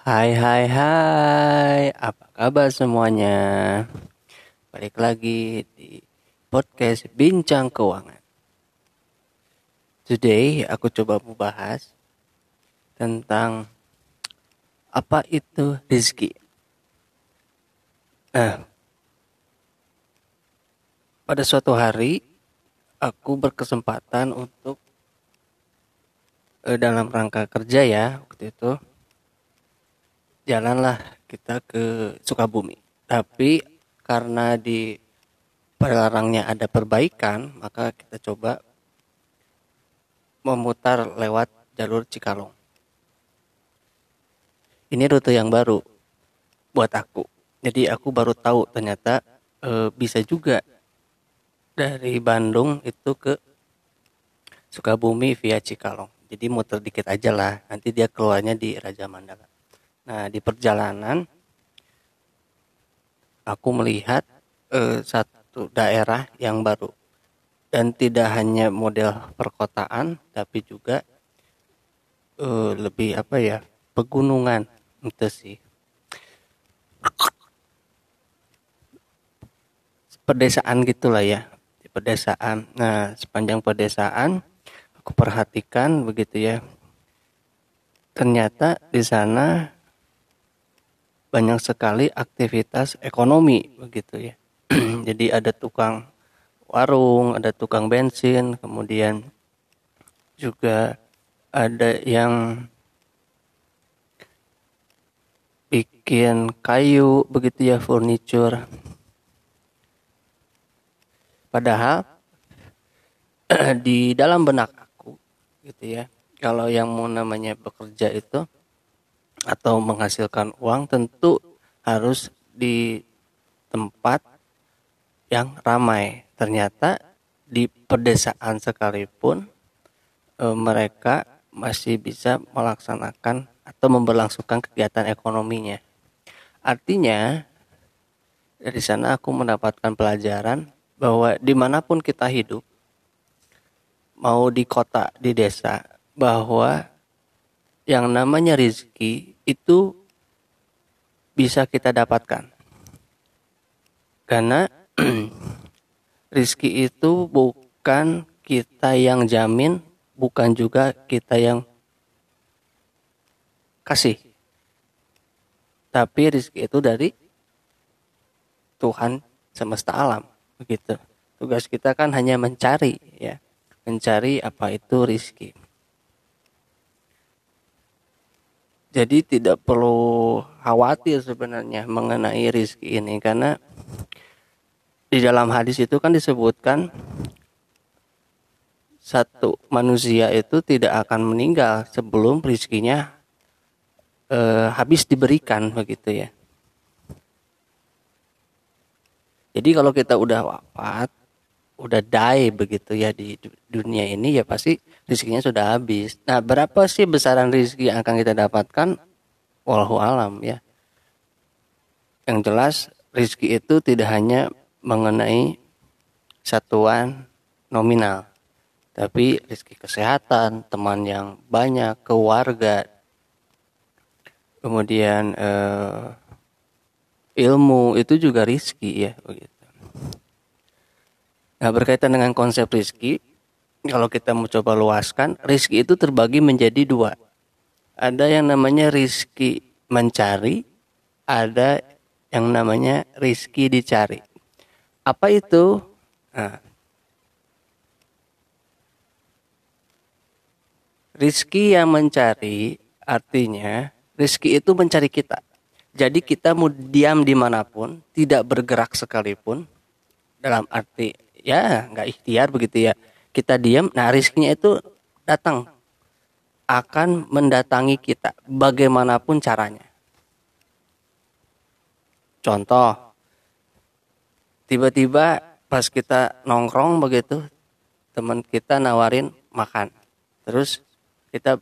Hai hai hai, apa kabar semuanya? Balik lagi di podcast Bincang Keuangan. Today aku coba membahas tentang apa itu rezeki. Nah, pada suatu hari aku berkesempatan untuk eh, dalam rangka kerja ya waktu itu jalanlah kita ke Sukabumi. Tapi karena di pelarangnya ada perbaikan, maka kita coba memutar lewat jalur Cikalong. Ini rute yang baru buat aku. Jadi aku baru tahu ternyata e, bisa juga dari Bandung itu ke Sukabumi via Cikalong. Jadi muter dikit aja lah. Nanti dia keluarnya di Raja Mandala. Nah, di perjalanan aku melihat eh, satu daerah yang baru. Dan tidak hanya model perkotaan tapi juga eh, lebih apa ya pegunungan itu sih. Pedesaan gitulah ya di pedesaan. Nah sepanjang pedesaan aku perhatikan begitu ya. Ternyata di sana banyak sekali aktivitas ekonomi begitu ya. Jadi ada tukang warung, ada tukang bensin, kemudian juga ada yang bikin kayu begitu ya furniture. Padahal di dalam benak aku gitu ya, kalau yang mau namanya bekerja itu atau menghasilkan uang tentu harus di tempat yang ramai. Ternyata di pedesaan sekalipun e, mereka masih bisa melaksanakan atau memberlangsungkan kegiatan ekonominya. Artinya dari sana aku mendapatkan pelajaran bahwa di mana pun kita hidup, mau di kota, di desa, bahwa yang namanya rizki itu bisa kita dapatkan. Karena rizki itu bukan kita yang jamin, bukan juga kita yang kasih. Tapi rizki itu dari Tuhan semesta alam, begitu. Tugas kita kan hanya mencari, ya, mencari apa itu rizki. Jadi tidak perlu khawatir sebenarnya mengenai rizki ini karena di dalam hadis itu kan disebutkan satu manusia itu tidak akan meninggal sebelum rizkinya eh, habis diberikan begitu ya. Jadi kalau kita udah wafat, udah die begitu ya di dunia ini ya pasti rizkinya sudah habis. Nah, berapa sih besaran rizki yang akan kita dapatkan? Wallahu alam ya. Yang jelas rizki itu tidak hanya mengenai satuan nominal, tapi rizki kesehatan, teman yang banyak, keluarga, kemudian eh, ilmu itu juga rizki ya begitu. Nah berkaitan dengan konsep rizki, kalau kita mau coba luaskan, rizki itu terbagi menjadi dua. Ada yang namanya rizki mencari, ada yang namanya rizki dicari. Apa itu? Nah, rizki yang mencari artinya rizki itu mencari kita. Jadi kita mau diam di mana pun, tidak bergerak sekalipun, dalam arti ya nggak ikhtiar begitu ya kita diam, nah rizkinya itu datang akan mendatangi kita bagaimanapun caranya. Contoh, tiba-tiba pas kita nongkrong begitu, teman kita nawarin makan, terus kita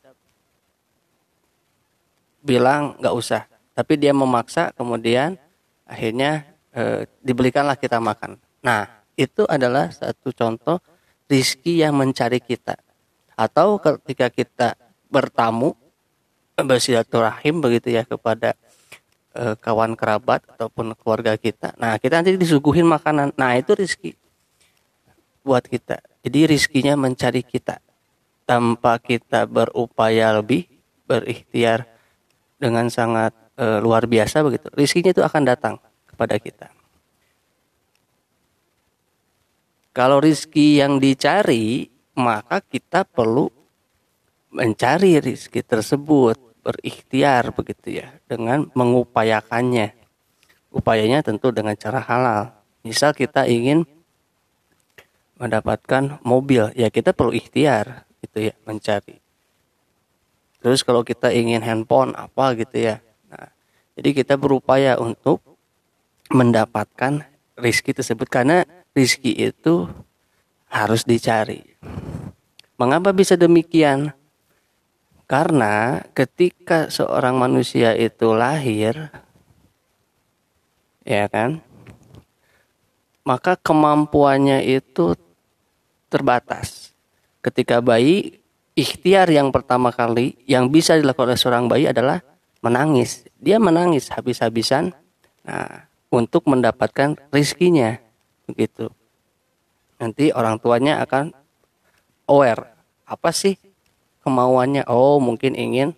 bilang nggak usah, tapi dia memaksa, kemudian akhirnya e, dibelikanlah kita makan. Nah, itu adalah satu contoh rizki yang mencari kita. Atau ketika kita bertamu, bersilaturahim begitu ya kepada e, kawan kerabat ataupun keluarga kita. Nah, kita nanti disuguhin makanan. Nah, itu rizki buat kita. Jadi rizkinya mencari kita tanpa kita berupaya lebih berikhtiar dengan sangat e, luar biasa begitu. Rizkinya itu akan datang kepada kita. Kalau rizki yang dicari, maka kita perlu mencari rizki tersebut, berikhtiar begitu ya, dengan mengupayakannya. Upayanya tentu dengan cara halal. Misal kita ingin mendapatkan mobil, ya kita perlu ikhtiar gitu ya, mencari. Terus kalau kita ingin handphone apa gitu ya. Nah, jadi kita berupaya untuk mendapatkan rizki tersebut karena rizki itu harus dicari. Mengapa bisa demikian? Karena ketika seorang manusia itu lahir, ya kan, maka kemampuannya itu terbatas. Ketika bayi, ikhtiar yang pertama kali yang bisa dilakukan oleh seorang bayi adalah menangis. Dia menangis habis-habisan nah, untuk mendapatkan rizkinya begitu nanti orang tuanya akan aware. Apa sih kemauannya? Oh mungkin ingin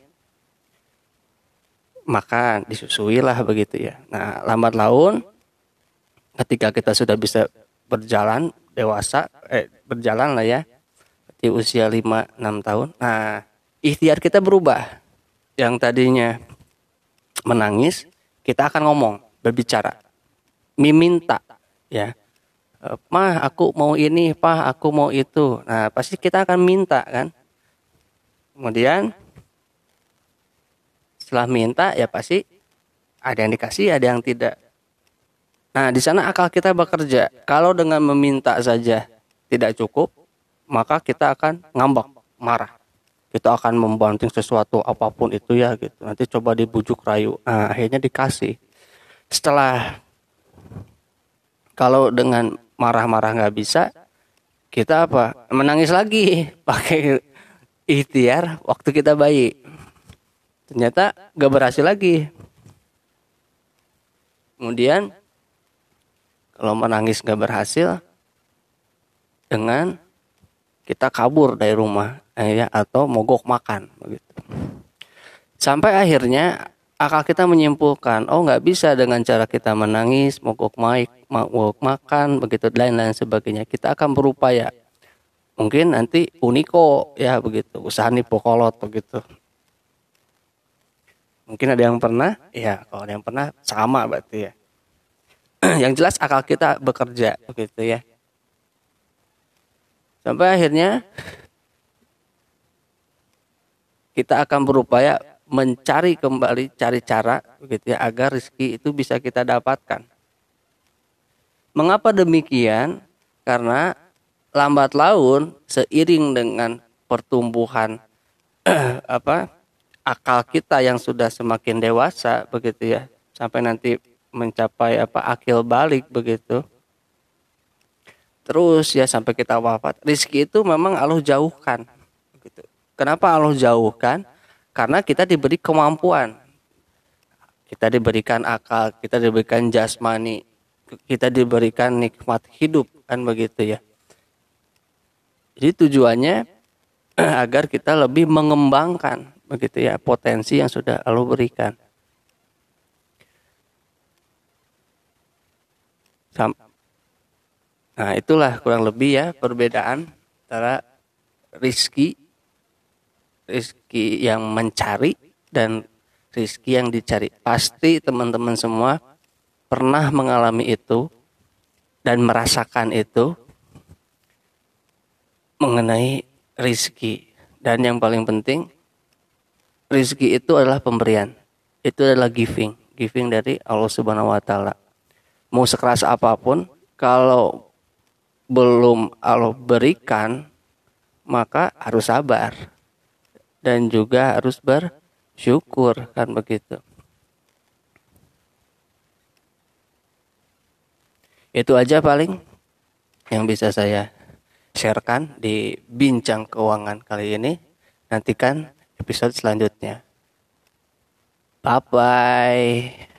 makan disusui lah begitu ya. Nah lambat laun ketika kita sudah bisa berjalan dewasa eh berjalan lah ya di usia 5 6 tahun nah ikhtiar kita berubah. Yang tadinya menangis kita akan ngomong berbicara meminta ya mah aku mau ini pah aku mau itu. Nah pasti kita akan minta kan? Kemudian setelah minta ya pasti ada yang dikasih ada yang tidak. Nah di sana akal kita bekerja. Kalau dengan meminta saja tidak cukup maka kita akan ngambek marah. Kita akan membanting sesuatu apa pun itu ya gitu. Nanti coba dibujuk rayu. Nah akhirnya dikasih. Setelah kalau dengan marah-marah nggak bisa kita apa? Menangis lagi. Pakai ikhtiar waktu kita bayi. Ternyata nggak berhasil lagi. Kemudian kalau menangis nggak berhasil dengan kita kabur dari rumah ya atau mogok makan begitu. Sampai akhirnya akal kita menyimpulkan oh nggak bisa dengan cara kita menangis mogok maik mogok makan begitu lain lain sebagainya. Kita akan berupaya. Mungkin nanti uniko ya begitu usaha nipu kolot begitu. Mungkin ada yang pernah? Ya kalau ada yang pernah sama berarti ya. Yang jelas akal kita bekerja begitu ya. Sampai akhirnya kita akan berupaya mencari kembali cari cara begitu ya agar rezeki itu bisa kita dapatkan. Mengapa demikian? Karena lambat laun seiring dengan pertumbuhan apa akal kita yang sudah semakin dewasa begitu ya sampai nanti mencapai apa akil balik begitu terus ya sampai kita wafat rizki itu memang Allah jauhkan begitu kenapa Allah jauhkan karena kita diberi kemampuan. Kita diberikan akal, kita diberikan jasmani, kita diberikan nikmat hidup kan begitu ya. Jadi tujuannya agar kita lebih mengembangkan begitu ya potensi yang sudah Allah berikan. Nah itulah kurang lebih ya perbedaan antara rizki rizki yang mencari dan rizki yang dicari. Pasti teman-teman semua pernah mengalami itu dan merasakan itu mengenai rizki. Dan yang paling penting, rizki itu adalah pemberian. Itu adalah giving. Giving dari Allah Subhanahu wa Ta'ala. Mau sekeras apa pun, kalau belum Allah berikan, maka harus sabar dan juga harus bersyukur kan begitu. Itu aja paling yang bisa saya sharekan di bincang keuangan kali ini. Nantikan episode selanjutnya. Bye bye.